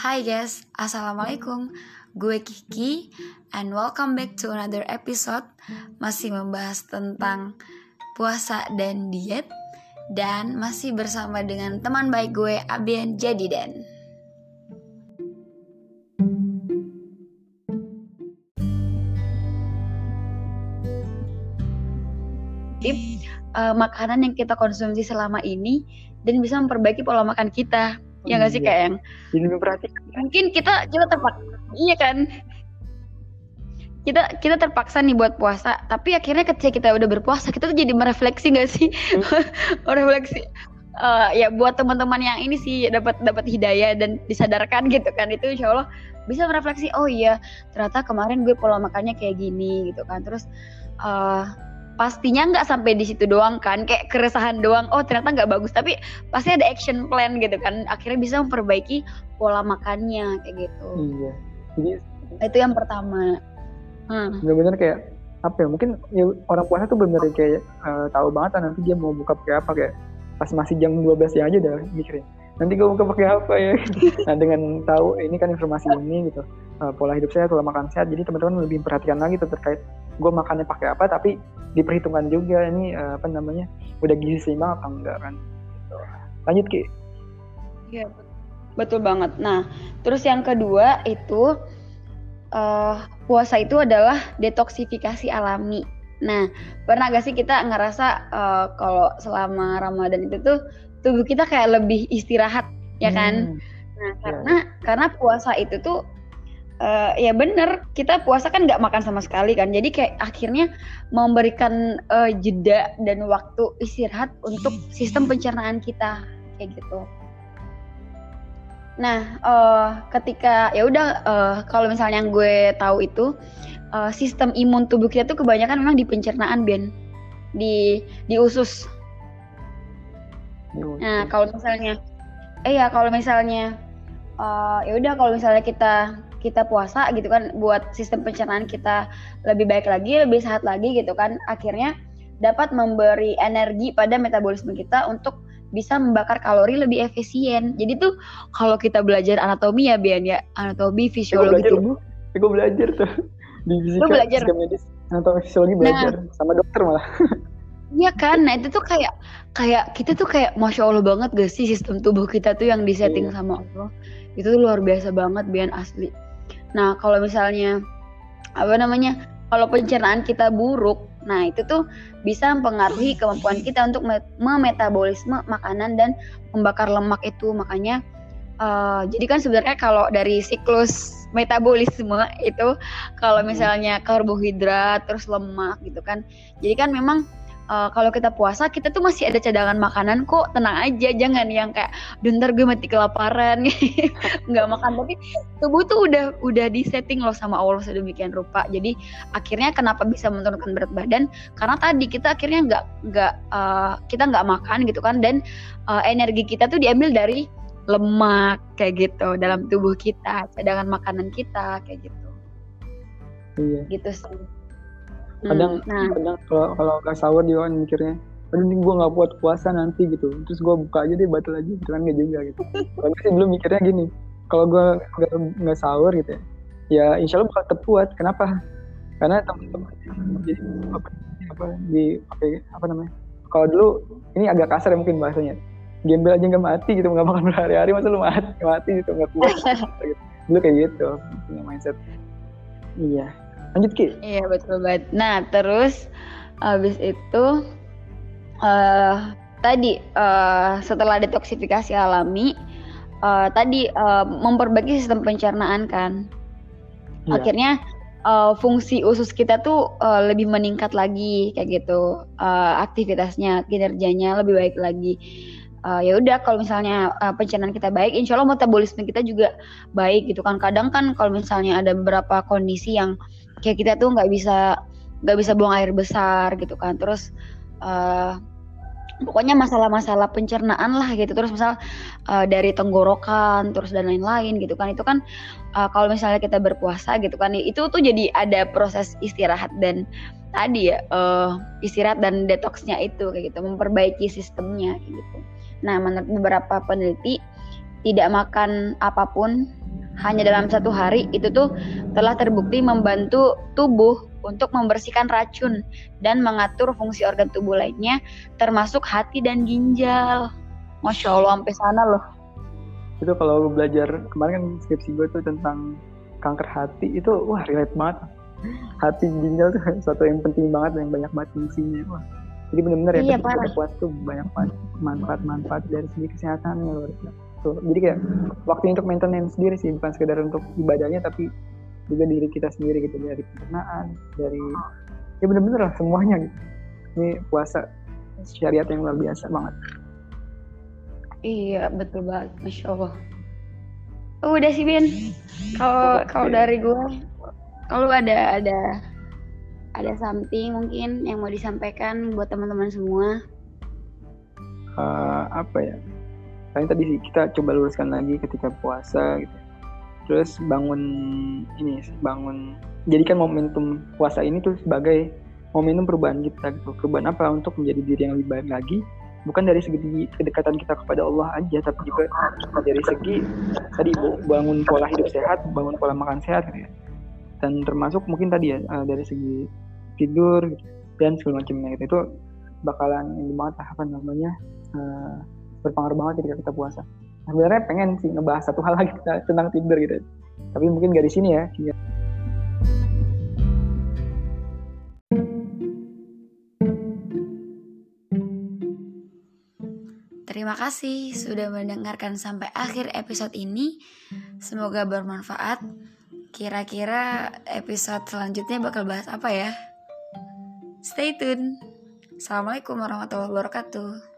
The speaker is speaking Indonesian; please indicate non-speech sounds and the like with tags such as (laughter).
Hai guys, Assalamualaikum. Gue Kiki And welcome back to another episode. Masih membahas tentang puasa dan diet Dan masih bersama dengan teman baik gue Abian Jadiden Tip uh, makanan yang kita konsumsi selama ini dan bisa memperbaiki pola makan kita ya nggak sih iya. kayak yang jadi memperhatikan mungkin kita kita terpaksa iya kan kita kita terpaksa nih buat puasa tapi akhirnya ketika kita udah berpuasa kita tuh jadi merefleksi nggak sih hmm. (laughs) merefleksi uh, ya buat teman-teman yang ini sih dapat dapat hidayah dan disadarkan gitu kan itu insya Allah bisa merefleksi oh iya ternyata kemarin gue pola makannya kayak gini gitu kan terus uh, pastinya nggak sampai di situ doang kan kayak keresahan doang oh ternyata nggak bagus. Tapi pasti ada action plan gitu kan akhirnya bisa memperbaiki pola makannya kayak gitu. Iya. Jadi itu yang pertama. Hmm. benar-benar kayak apa ya mungkin ya, orang puasa tuh benar kayak uh, tahu banget kan nanti dia mau buka pakai apa kayak pas masih jam 12 ya aja udah mikirin nanti gue buka pakai apa ya? (laughs) Nah dengan tahu ini kan informasi ini gitu uh, pola hidup sehat pola makan sehat jadi teman-teman lebih perhatikan lagi tuh terkait gue makannya pakai apa tapi diperhitungkan juga ini uh, apa namanya udah gizi seimbang apa enggak kan gitu. lanjut ki Iya betul banget nah terus yang kedua itu uh, puasa itu adalah detoksifikasi alami nah pernah gak sih kita ngerasa uh, kalau selama ramadan itu tuh tubuh kita kayak lebih istirahat ya kan hmm. nah iya. karena yeah. karena puasa itu tuh uh, ya bener kita puasa kan nggak makan sama sekali kan. Jadi kayak akhirnya memberikan uh, jeda dan waktu istirahat untuk sistem pencernaan kita kayak gitu. Nah uh, ketika ya udah uh, kalau misalnya yang gue tahu itu uh, sistem imun tubuh kita tuh kebanyakan memang di pencernaan Ben. Di di usus. Nah kalau misalnya eh ya kalau misalnya uh, ya udah kalau misalnya kita kita puasa gitu kan buat sistem pencernaan kita lebih baik lagi, lebih sehat lagi gitu kan. Akhirnya dapat memberi energi pada metabolisme kita untuk bisa membakar kalori lebih efisien. Jadi tuh kalau kita belajar anatomi ya Bian ya, anatomi fisiologi belajar, tubuh. Aku belajar tuh di fisika, belajar. fisika medis, anatomi fisiologi nah. belajar nah, sama dokter malah. (laughs) Iya kan, nah itu tuh kayak kayak kita tuh kayak masya Allah banget gak sih sistem tubuh kita tuh yang disetting iya. sama Allah. Itu tuh luar biasa banget Bian asli. Nah, kalau misalnya apa namanya? Kalau pencernaan kita buruk, nah itu tuh bisa mempengaruhi kemampuan kita untuk memetabolisme makanan dan membakar lemak itu. Makanya uh, jadi kan sebenarnya kalau dari siklus metabolisme itu kalau misalnya karbohidrat terus lemak gitu kan. Jadi kan memang uh, kalau kita puasa kita tuh masih ada cadangan makanan kok. Tenang aja jangan yang kayak bentar gue mati kelaparan. (laughs) Nggak makan. Tapi tubuh tuh udah udah disetting loh sama Allah sedemikian rupa. Jadi akhirnya kenapa bisa menurunkan berat badan? Karena tadi kita akhirnya nggak nggak uh, kita nggak makan gitu kan. Dan uh, energi kita tuh diambil dari lemak kayak gitu dalam tubuh kita cadangan makanan kita kayak gitu. Iya. Gitu sih kadang hmm, nah. kadang kalau kalau nggak sahur juga kan mikirnya aduh ini gue nggak buat puasa nanti gitu. Terus gue buka aja deh batal aja gitu kan gak juga gitu. (laughs) Kalau sih belum mikirnya gini kalau gue nggak sahur gitu ya ya insya Allah bakal terbuat kenapa? Karena teman-teman jadi apa, apa di apa, apa namanya kalau dulu ini agak kasar ya mungkin bahasanya gembel aja nggak mati gitu nggak makan berhari-hari masa lu mati mati gitu nggak kuat (laughs) gitu. dulu kayak gitu punya mindset. Iya lanjut ki. Iya betul banget. Nah terus abis itu uh, tadi uh, setelah detoksifikasi alami uh, tadi uh, memperbaiki sistem pencernaan kan? Yeah. akhirnya uh, fungsi usus kita tuh uh, lebih meningkat lagi kayak gitu. Uh, aktivitasnya kinerjanya lebih baik lagi. Uh, ya udah kalau misalnya uh, pencernaan kita baik, insya Allah metabolisme kita juga baik gitu kan. Kadang kan kalau misalnya ada beberapa kondisi yang kayak kita tuh nggak bisa nggak bisa buang air besar gitu kan. Terus uh, pokoknya masalah-masalah pencernaan lah gitu. Terus misal uh, dari tenggorokan terus dan lain-lain gitu kan. Itu kan uh, kalau misalnya kita berpuasa gitu kan itu tuh jadi ada proses istirahat dan tadi ya uh, istirahat dan detoxnya itu kayak gitu memperbaiki sistemnya gitu. Nah menurut beberapa peneliti tidak makan apa pun hanya dalam satu hari itu tuh telah terbukti membantu tubuh untuk membersihkan racun dan mengatur fungsi organ tubuh lainnya termasuk hati dan ginjal. Masya Allah sampai sana loh. Itu kalau belajar kemarin kan skripsi gue tuh tentang kanker hati itu wah relate banget. Hati ginjal tuh (laughs) satu yang penting banget yang banyak banget fungsinya. Wah. Jadi benar-benar ya iya, ketika kita puas tuh banyak manfaat-manfaat dari segi kesehatan ya luar biasa tuh jadi kayak waktu untuk maintenance sendiri sih bukan sekedar untuk ibadahnya tapi juga diri kita sendiri gitu. Dari pencernaan dari ya bener-bener lah semuanya gitu. Ini puasa syariat yang luar biasa banget. Iya betul banget. Masya allah. Oh, udah sih Bin. Kalau kalau dari gue kalau ada ada ada something mungkin yang mau disampaikan buat teman-teman semua? Uh, apa ya paling tadi sih kita coba luruskan lagi ketika puasa gitu. Terus bangun ini bangun jadikan momentum puasa ini tuh sebagai momentum perubahan kita gitu. Perubahan apa? Untuk menjadi diri yang lebih baik lagi. Bukan dari segi kedekatan kita kepada Allah aja tapi juga dari segi tadi bangun pola hidup sehat bangun pola makan sehat gitu ya. Dan termasuk mungkin tadi ya eh, dari segi tidur gitu, dan segala macamnya gitu. Itu bakalan ini banget apa namanya uh, berpengaruh banget ketika kita puasa. Nah, sebenarnya pengen sih ngebahas satu hal lagi (laughs) tentang Tinder gitu. Tapi mungkin gak di sini ya. Terima kasih sudah mendengarkan sampai akhir episode ini. Semoga bermanfaat. Kira-kira episode selanjutnya bakal bahas apa ya? Stay tune. Assalamualaikum warahmatullahi wabarakatuh.